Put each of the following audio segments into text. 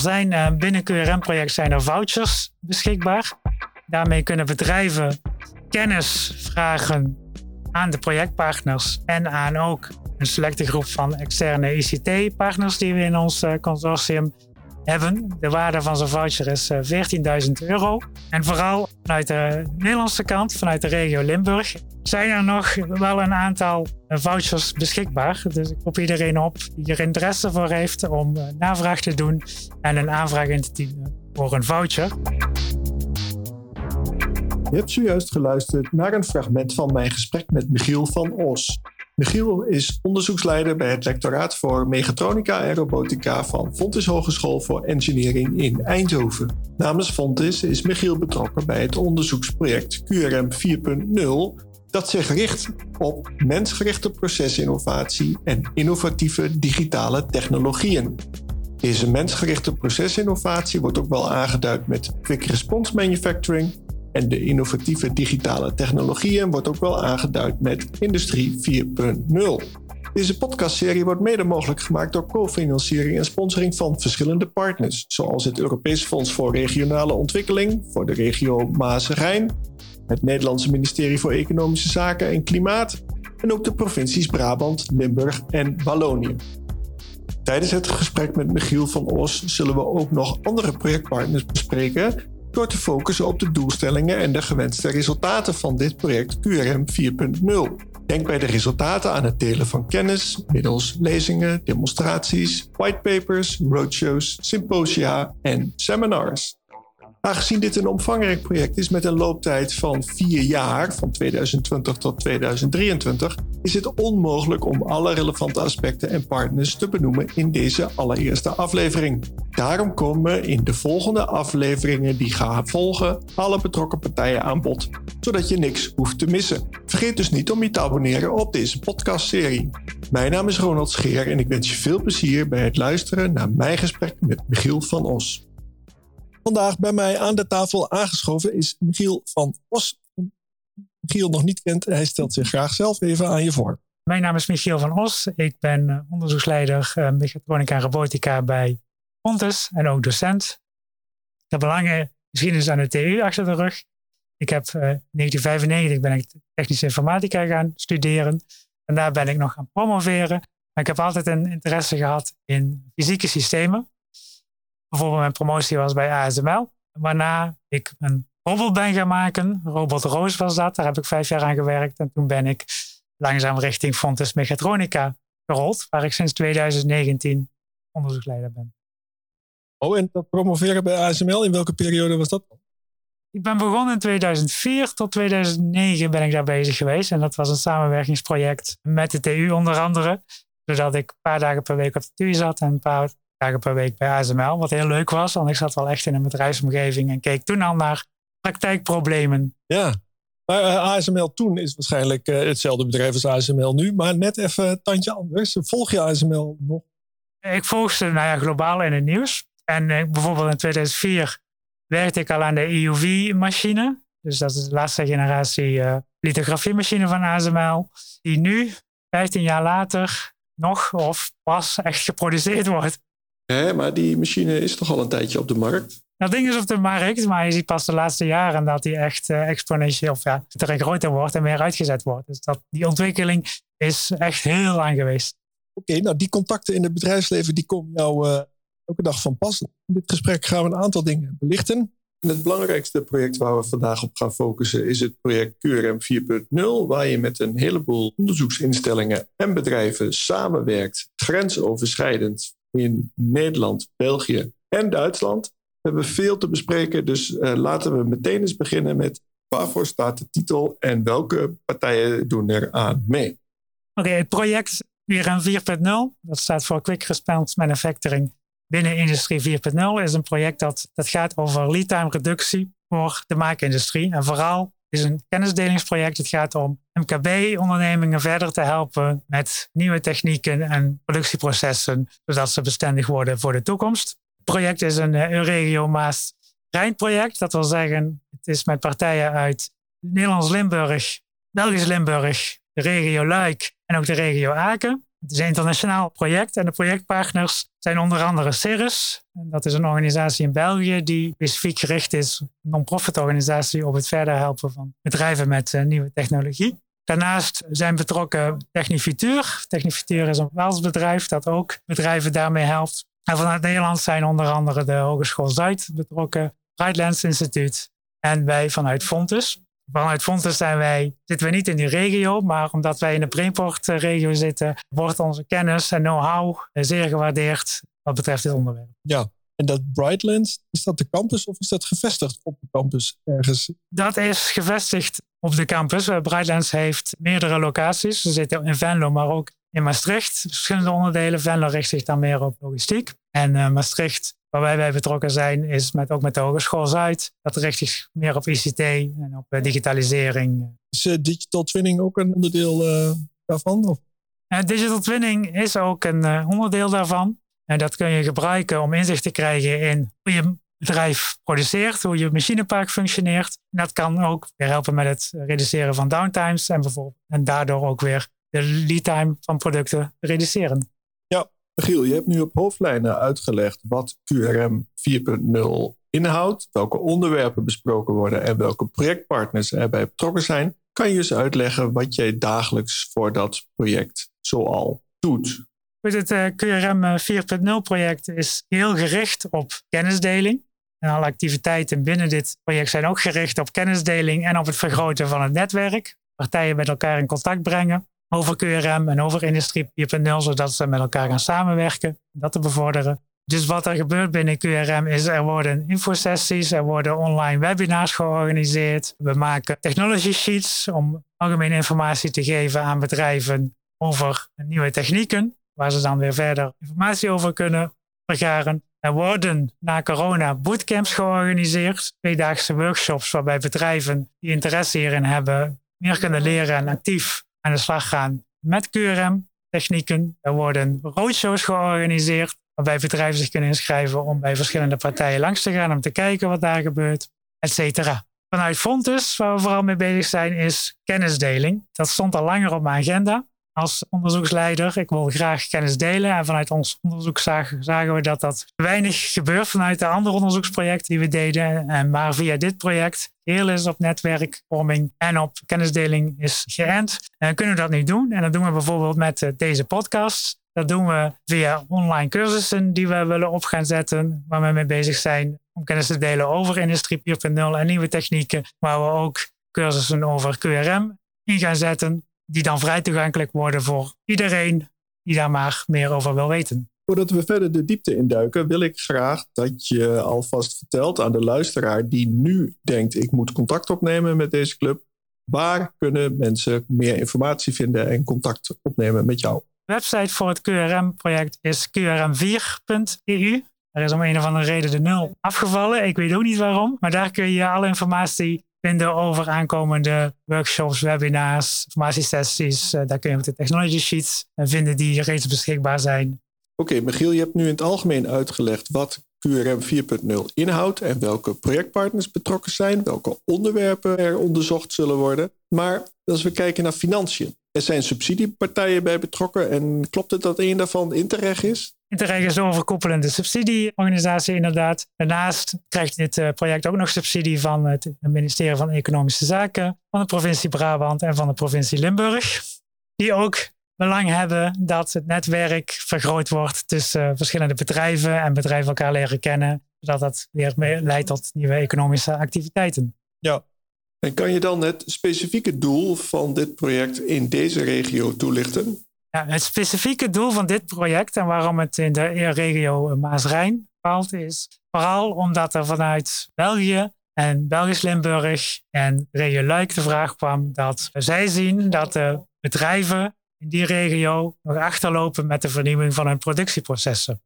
Er zijn uh, binnen QRM-project zijn er vouchers beschikbaar. Daarmee kunnen bedrijven kennis vragen aan de projectpartners en aan ook een selecte groep van externe ICT-partners die we in ons uh, consortium hebben. De waarde van zo'n voucher is 14.000 euro. En vooral vanuit de Nederlandse kant, vanuit de regio Limburg, zijn er nog wel een aantal vouchers beschikbaar. Dus ik roep iedereen op die er interesse voor heeft om navraag te doen en een aanvraag in te dienen voor een voucher. Je hebt zojuist geluisterd naar een fragment van mijn gesprek met Michiel van Os. Michiel is onderzoeksleider bij het lectoraat voor mechatronica en robotica van Fontis Hogeschool voor Engineering in Eindhoven. Namens Fontis is Michiel betrokken bij het onderzoeksproject QRM 4.0 dat zich richt op mensgerichte procesinnovatie en innovatieve digitale technologieën. Deze mensgerichte procesinnovatie wordt ook wel aangeduid met quick response manufacturing en de innovatieve digitale technologieën wordt ook wel aangeduid met Industrie 4.0. Deze podcastserie wordt mede mogelijk gemaakt door co-financiering en sponsoring van verschillende partners, zoals het Europees Fonds voor Regionale Ontwikkeling voor de regio Maas-Rijn, het Nederlandse ministerie voor Economische Zaken en Klimaat en ook de provincies Brabant, Limburg en Wallonië. Tijdens het gesprek met Michiel van Os zullen we ook nog andere projectpartners bespreken door te focussen op de doelstellingen en de gewenste resultaten van dit project QRM 4.0. Denk bij de resultaten aan het delen van kennis middels lezingen, demonstraties, whitepapers, roadshows, symposia en seminars. Aangezien dit een omvangrijk project is met een looptijd van vier jaar, van 2020 tot 2023, is het onmogelijk om alle relevante aspecten en partners te benoemen in deze allereerste aflevering. Daarom komen in de volgende afleveringen die gaan volgen alle betrokken partijen aan bod, zodat je niks hoeft te missen. Vergeet dus niet om je te abonneren op deze podcastserie. Mijn naam is Ronald Scheer en ik wens je veel plezier bij het luisteren naar mijn gesprek met Michiel van Os. Vandaag bij mij aan de tafel aangeschoven is Michiel van Os. Michiel nog niet kent, hij stelt zich graag zelf even aan je voor. Mijn naam is Michiel van Os. Ik ben eh, onderzoeksleider uh, mechatronica en robotica bij Pontus en ook docent. Ik heb een lange geschiedenis aan de TU achter de rug. Ik heb uh, in 1995 ben ik technische informatica gaan studeren. En daar ben ik nog gaan promoveren. Maar ik heb altijd een interesse gehad in fysieke systemen bijvoorbeeld mijn promotie was bij ASML. Waarna ik een robot ben gaan maken. Robot Roos was dat. Daar heb ik vijf jaar aan gewerkt. En toen ben ik langzaam richting Fontes Mechatronica gerold. Waar ik sinds 2019 onderzoeksleider ben. Oh, en dat promoveren bij ASML, in welke periode was dat? Ik ben begonnen in 2004 tot 2009 ben ik daar bezig geweest. En dat was een samenwerkingsproject met de TU onder andere. Zodat ik een paar dagen per week op de TU zat en een paar dagen per week bij ASML. Wat heel leuk was, want ik zat wel echt in een bedrijfsomgeving en keek toen al naar praktijkproblemen. Ja, maar uh, eh, ASML toen is waarschijnlijk uh, hetzelfde bedrijf als ASML nu, maar net even een tandje anders. Volg je ASML nog? Ik volg ze nou ja, globaal in het nieuws. En uh, bijvoorbeeld in 2004 werkte ik al aan de EUV-machine. Dus dat is de laatste generatie lithografiemachine van ASML. Die nu, 15 jaar later, nog of pas echt geproduceerd wordt. Nee, maar die machine is toch al een tijdje op de markt? Dat ding is op de markt, maar je ziet pas de laatste jaren dat die echt uh, exponentieel of ja, groter wordt en meer uitgezet wordt. Dus dat, die ontwikkeling is echt heel lang geweest. Oké, nou die contacten in het bedrijfsleven die komen jou uh, elke dag van pas. In dit gesprek gaan we een aantal dingen belichten. het belangrijkste project waar we vandaag op gaan focussen is het project QRM 4.0, waar je met een heleboel onderzoeksinstellingen en bedrijven samenwerkt, grensoverschrijdend in Nederland, België en Duitsland. We hebben veel te bespreken, dus uh, laten we meteen eens beginnen met waarvoor staat de titel en welke partijen doen er aan mee? Oké, het project URM 4.0, dat staat voor Quick Response Manufacturing binnen Industrie 4.0, is een project dat, dat gaat over lead time reductie voor de maakindustrie. En vooral is een kennisdelingsproject. Het gaat om MKB-ondernemingen verder te helpen met nieuwe technieken en productieprocessen, zodat ze bestendig worden voor de toekomst. Het project is een uh, Euregio Maas Rijn-project. Dat wil zeggen, het is met partijen uit Nederlands Limburg, Belgisch Limburg, de regio Luik en ook de regio Aken. Het is een internationaal project en de projectpartners zijn onder andere Cirrus. Dat is een organisatie in België die specifiek gericht is, een non-profit organisatie, op het verder helpen van bedrijven met uh, nieuwe technologie. Daarnaast zijn betrokken Technifituur. Technifituur is een Waals bedrijf dat ook bedrijven daarmee helpt. En vanuit Nederland zijn onder andere de Hogeschool Zuid betrokken, Brightlands Instituut en wij vanuit Fontes. Vanuit Fontes zijn wij, zitten we niet in die regio, maar omdat wij in de Brainport-regio zitten, wordt onze kennis en know-how zeer gewaardeerd wat betreft dit onderwerp. Ja, en dat Brightlands, is dat de campus of is dat gevestigd op de campus ergens? Dat is gevestigd op de campus. Eh, Brightlands heeft meerdere locaties. Ze zitten in Venlo, maar ook in Maastricht. Verschillende onderdelen. Venlo richt zich dan meer op logistiek. En uh, Maastricht, waar wij bij betrokken zijn, is met, ook met de Hogeschool Zuid. Dat richt zich meer op ICT en op uh, digitalisering. Is digital twinning ook een onderdeel daarvan? Of? digital twinning is ook een onderdeel daarvan. En dat kun je gebruiken om inzicht te krijgen in hoe je bedrijf produceert, hoe je machinepark functioneert. En dat kan ook weer helpen met het reduceren van downtimes en, bijvoorbeeld, en daardoor ook weer de lead time van producten reduceren. Giel, je hebt nu op hoofdlijnen uitgelegd wat QRM 4.0 inhoudt, welke onderwerpen besproken worden en welke projectpartners erbij betrokken zijn. Kan je eens uitleggen wat jij dagelijks voor dat project zoal doet? Het uh, QRM 4.0 project is heel gericht op kennisdeling. En alle activiteiten binnen dit project zijn ook gericht op kennisdeling en op het vergroten van het netwerk. Partijen met elkaar in contact brengen over QRM en over Industrie 4.0, zodat ze met elkaar gaan samenwerken, dat te bevorderen. Dus wat er gebeurt binnen QRM is er worden infosessies, er worden online webinars georganiseerd. We maken technology sheets om algemene informatie te geven aan bedrijven over nieuwe technieken, waar ze dan weer verder informatie over kunnen vergaren. Er worden na corona bootcamps georganiseerd, tweedaagse workshops waarbij bedrijven die interesse hierin hebben meer kunnen leren en actief aan de slag gaan met QRM-technieken. Er worden roadshows georganiseerd waarbij bedrijven zich kunnen inschrijven om bij verschillende partijen langs te gaan om te kijken wat daar gebeurt, et cetera. Vanuit Fontes, waar we vooral mee bezig zijn, is kennisdeling. Dat stond al langer op mijn agenda als onderzoeksleider. Ik wil graag kennis delen. En vanuit ons onderzoek zagen, we dat dat weinig gebeurt vanuit de andere onderzoeksprojecten die we deden. En maar via dit project heel is op netwerkvorming en op kennisdeling is geënt. En kunnen we dat nu doen? En dat doen we bijvoorbeeld met eh, deze podcast. Dat doen we via online cursussen die we willen op gaan zetten, waar we mee bezig zijn om kennis te delen over Industrie 4.0 en nieuwe technieken, waar we ook cursussen over QRM in gaan zetten die dan vrij toegankelijk worden voor iedereen die daar maar meer over wil weten. Voordat we verder de diepte induiken, wil ik graag dat je alvast vertelt aan de luisteraar die nu denkt: ik moet contact opnemen met deze club. Waar kunnen mensen meer informatie vinden en contact opnemen met jou? De website voor het QRM-project is qrm4.eu. Er is om een of andere reden de nul afgevallen. Ik weet ook niet waarom. Maar daar kun je alle informatie vinden over aankomende workshops, webinars, informatiesessies. Uh, daar kun je ook de technology sheets uh, vinden die reeds beschikbaar zijn. Oké, Michiel, je hebt nu in het algemeen uitgelegd wat QRM 4.0 inhoudt en welke projectpartners betrokken zijn, welke onderwerpen er onderzocht zullen worden. Maar als we kijken naar financiën, er zijn subsidiepartijen bij betrokken en klopt het dat een daarvan Interreg is? Interreg is een overkoepelende subsidieorganisatie inderdaad. Daarnaast krijgt dit eh, project ook nog subsidie van het ministerie van Economische Zaken, van de provincie Brabant en van de provincie Limburg. Die ook belang hebben dat het netwerk vergroot wordt tussen verschillende bedrijven en bedrijven elkaar leren kennen, zodat dat weer leidt tot nieuwe economische activiteiten. Ja, en kan je dan het specifieke doel van dit project in deze regio toelichten? Het specifieke doel van dit project en waarom het in de regio Maas-Rijn valt, is vooral omdat er vanuit België en Belgisch-Limburg en regio Luik de vraag kwam dat zij zien dat de bedrijven in die regio nog achterlopen met de vernieuwing van hun productieprocessen.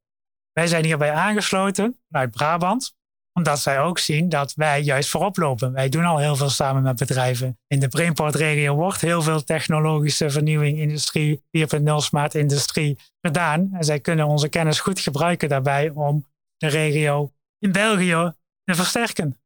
Wij zijn hierbij aangesloten vanuit Brabant, omdat zij ook zien dat wij juist voorop lopen. Wij doen al heel veel samen met bedrijven. In de Brainport-regio wordt heel veel technologische vernieuwing, industrie 4.0 smart industrie gedaan. En zij kunnen onze kennis goed gebruiken daarbij om de regio in België te versterken.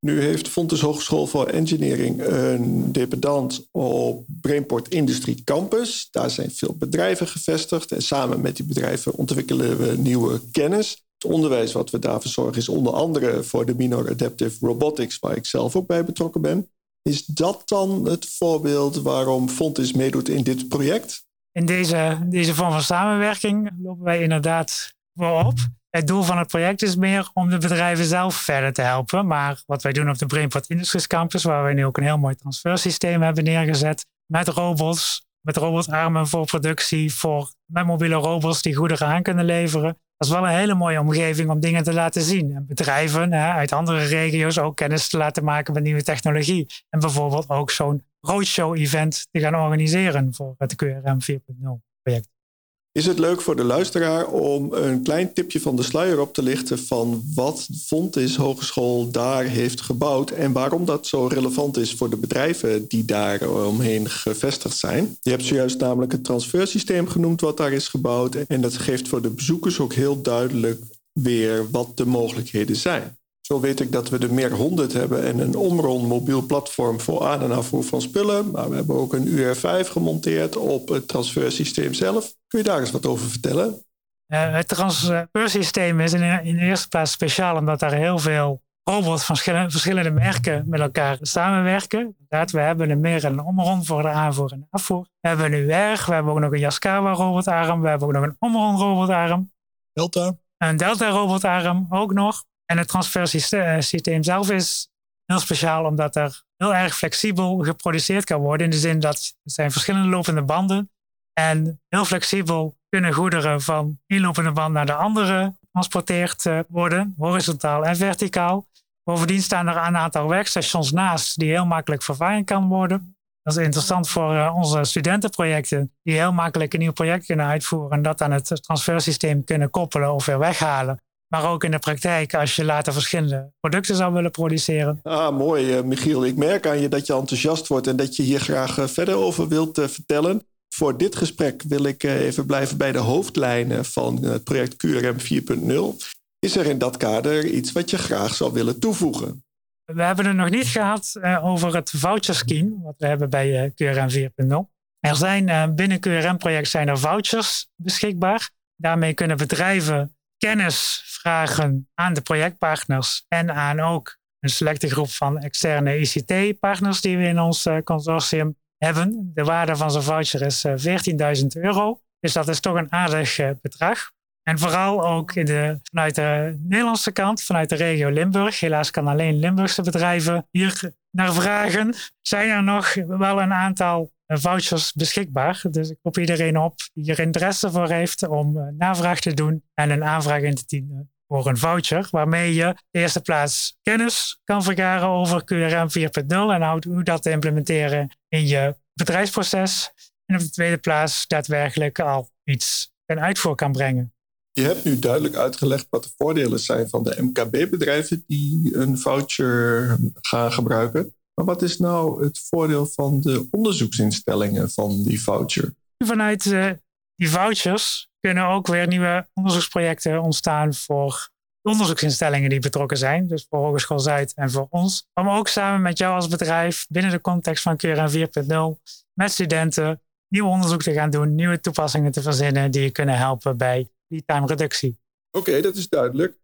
Nu heeft Fontes Hogeschool voor Engineering een dependant op Brainport Industrie Campus. Daar zijn veel bedrijven gevestigd en samen met die bedrijven ontwikkelen we nieuwe kennis. Het onderwijs wat we daar verzorgen is onder andere voor de Minor Adaptive Robotics, waar ik zelf ook bij betrokken ben. Is dat dan het voorbeeld waarom Fontes meedoet in dit project? In deze, deze vorm van samenwerking lopen wij inderdaad voorop. Het doel van het project is meer om de bedrijven zelf verder te helpen. Maar wat wij doen op de Brainport Industries Campus, waar wij nu ook een heel mooi transfersysteem hebben neergezet, met robots, met robotarmen voor productie, voor, met mobiele robots die goederen aan kunnen leveren. Dat is wel een hele mooie omgeving om dingen te laten zien. En bedrijven hè, uit andere regio's ook kennis te laten maken met nieuwe technologie. En bijvoorbeeld ook zo'n roadshow-event te gaan organiseren voor het QRM 4.0 project. Is het leuk voor de luisteraar om een klein tipje van de sluier op te lichten van wat Fontis Hogeschool daar heeft gebouwd en waarom dat zo relevant is voor de bedrijven die daar omheen gevestigd zijn? Je hebt zojuist namelijk het transfersysteem genoemd wat daar is gebouwd en dat geeft voor de bezoekers ook heel duidelijk weer wat de mogelijkheden zijn. Zo weet ik dat we de meer 100 hebben en een Omron mobiel platform voor aan- en afvoer van spullen. Maar we hebben ook een UR5 gemonteerd op het transfersysteem zelf. Kun je daar eens wat over vertellen? Uh, het transfersysteem is in, in, de eerste plaats speciaal omdat daar heel veel robots van verschillende, verschillende merken met elkaar samenwerken. Inderdaad, we hebben een meer een Omron voor de aanvoer en de afvoer. We hebben een UR, we hebben ook nog een Yaskawa robotarm, we hebben ook nog een Omron robotarm. Delta. Een Delta robotarm ook nog. En het transfersysteem zelf is heel speciaal omdat er heel erg flexibel geproduceerd kan worden. In de zin dat er zijn verschillende lopende banden. En heel flexibel kunnen goederen van één lopende band naar de andere getransporteerd eh, worden, horizontaal en verticaal. Bovendien staan er een aantal werkstations naast die heel makkelijk vervangen kan worden. Dat is interessant voor eh, onze studentenprojecten, die heel makkelijk een nieuw project kunnen uitvoeren en dat aan het transfersysteem kunnen koppelen of weer weghalen. Maar ook in de praktijk, als je later verschillende producten zou willen produceren. Ah, mooi, uh, Michiel. Ik merk aan je dat je enthousiast wordt en dat je hier graag uh, verder over wilt uh, vertellen. Voor dit gesprek wil ik even blijven bij de hoofdlijnen van het project QRM 4.0. Is er in dat kader iets wat je graag zou willen toevoegen? We hebben het nog niet gehad over het voucher scheme, wat we hebben bij QRM 4.0. Er zijn binnen QRM-project zijn er vouchers beschikbaar. Daarmee kunnen bedrijven kennis vragen aan de projectpartners en aan ook een selecte groep van externe ICT-partners die we in ons uh, consortium hebben. De waarde van zo'n voucher is uh, 14.000 euro. Dus dat is toch een aardig uh, bedrag. En vooral ook de, vanuit de Nederlandse kant, vanuit de regio Limburg. Helaas kan alleen Limburgse bedrijven hier naar vragen. Zijn er nog wel een aantal vouchers beschikbaar. Dus ik roep iedereen op die er interesse voor heeft om navraag te doen en een aanvraag in te dienen voor een voucher, waarmee je de eerste plaats kennis kan vergaren over QRM 4.0 en hoe dat te implementeren in je bedrijfsproces. En op de tweede plaats daadwerkelijk al iets ten uitvoer kan brengen. Je hebt nu duidelijk uitgelegd wat de voordelen zijn van de MKB-bedrijven die een voucher gaan gebruiken. Maar wat is nou het voordeel van de onderzoeksinstellingen van die voucher? Vanuit uh, die vouchers kunnen ook weer nieuwe onderzoeksprojecten ontstaan voor onderzoeksinstellingen die betrokken zijn. Dus voor Hogeschool Zuid en voor ons. Om ook samen met jou als bedrijf binnen de context van QRN 4.0 met studenten nieuw onderzoek te gaan doen, nieuwe toepassingen te verzinnen die je kunnen helpen bij die time reductie. Oké, dat is duidelijk.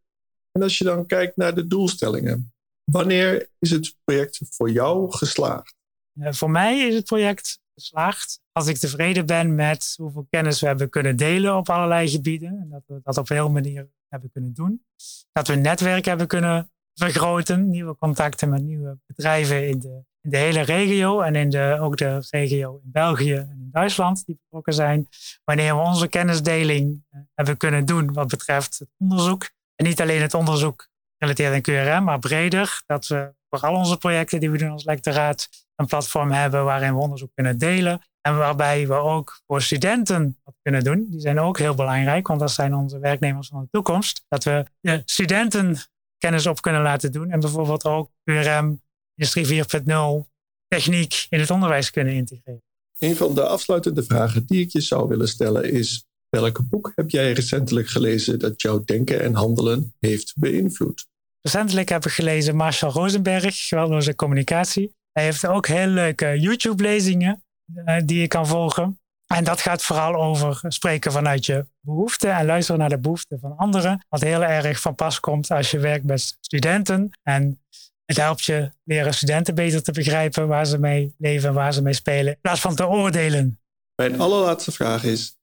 En als je dan kijkt naar de doelstellingen, wanneer is het project voor jou geslaagd? voor mij is het project geslaagd als ik tevreden ben met hoeveel kennis we hebben kunnen delen op allerlei gebieden. En dat we dat op heel manier hebben kunnen doen. Dat we een netwerk hebben kunnen vergroten. Nieuwe contacten met nieuwe bedrijven in de, in de hele regio. En in de, ook de regio in België en in Duitsland die betrokken zijn. Wanneer we onze kennisdeling eh, hebben kunnen doen wat betreft het onderzoek. En niet alleen het onderzoek gerelateerd aan QRM, maar breder. Dat we voor al onze projecten die we doen als lectoraat een platform hebben waarin we onderzoek kunnen delen. En waarbij we ook voor studenten wat kunnen doen. Die zijn ook heel belangrijk, want dat zijn onze werknemers van de toekomst. Dat we de studenten kennis op kunnen laten doen. En bijvoorbeeld ook URM, Industrie 4.0, techniek in het onderwijs kunnen integreren. Een van de afsluitende vragen die ik je zou willen stellen is: welk boek heb jij recentelijk gelezen dat jouw denken en handelen heeft beïnvloed? Recentelijk heb ik gelezen Marshall Rosenberg, geweldloze communicatie. Hij heeft ook heel leuke YouTube-lezingen uh, die je kan volgen. En dat gaat vooral over spreken vanuit je behoeften en luisteren naar de behoeften van anderen. Wat heel erg van pas komt als je werkt met studenten. En het helpt je leren studenten beter te begrijpen waar ze mee leven, waar ze mee spelen, in plaats van te oordelen. Mijn allerlaatste vraag is: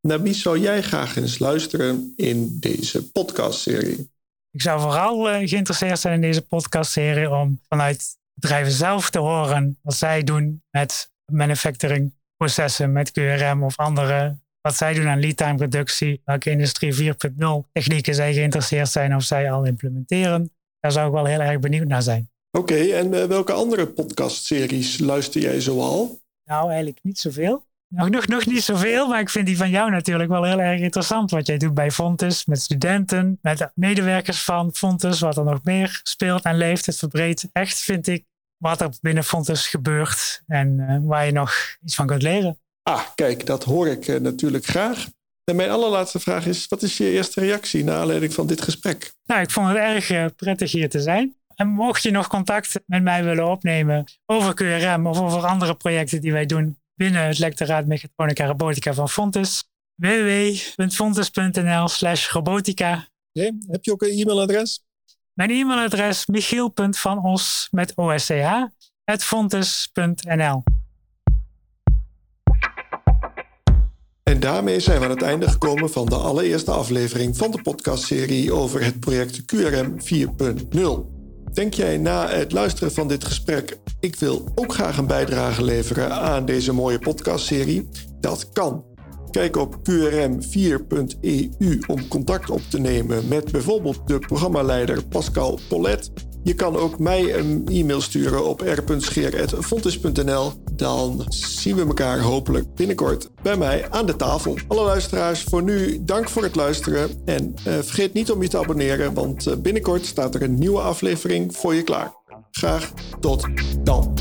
naar wie zou jij graag eens luisteren in deze podcastserie? Ik zou vooral uh, geïnteresseerd zijn in deze podcastserie om vanuit bedrijven zelf te horen wat zij doen met manufacturing processen, met QRM of andere. Wat zij doen aan lead time reductie, welke industrie 4.0 technieken zij geïnteresseerd zijn of zij al implementeren. Daar zou ik wel heel erg benieuwd naar zijn. Oké, en uh, welke andere podcastseries luister jij zoal? Nou, eigenlijk niet zoveel. Nog, nog, nog niet zoveel, maar ik vind die van jou natuurlijk wel heel erg interessant. Wat jij doet bij Fontes, met studenten, met medewerkers van Fontes, wat er nog meer speelt en leeft. Het verbreedt echt, vind ik, wat er binnen Fontes gebeurt en uh, waar je nog iets van kunt leren. Ah, kijk, dat hoor ik uh, natuurlijk graag. En mijn allerlaatste vraag is: wat is je eerste reactie naar aanleiding van dit gesprek? Nou, ik vond het erg uh, prettig hier te zijn. En mocht je nog contact met mij willen opnemen over QRM of over andere projecten die wij doen binnen het lectoraat Mechatronica Robotica van Fontes, www.fontes.nl slash robotica. Okay. Heb je ook een e-mailadres? Mijn e-mailadres michiel.vanos met osch fontes.nl En daarmee zijn we aan het einde gekomen van de allereerste aflevering van de podcastserie over het project QRM 4.0. Denk jij na het luisteren van dit gesprek, ik wil ook graag een bijdrage leveren aan deze mooie podcastserie? Dat kan. Kijk op qrm4.eu om contact op te nemen met bijvoorbeeld de programmaleider Pascal Polet. Je kan ook mij een e-mail sturen op r.scheer.fontis.nl. Dan zien we elkaar hopelijk binnenkort bij mij aan de tafel. Alle luisteraars, voor nu dank voor het luisteren. En uh, vergeet niet om je te abonneren, want uh, binnenkort staat er een nieuwe aflevering voor je klaar. Graag tot dan.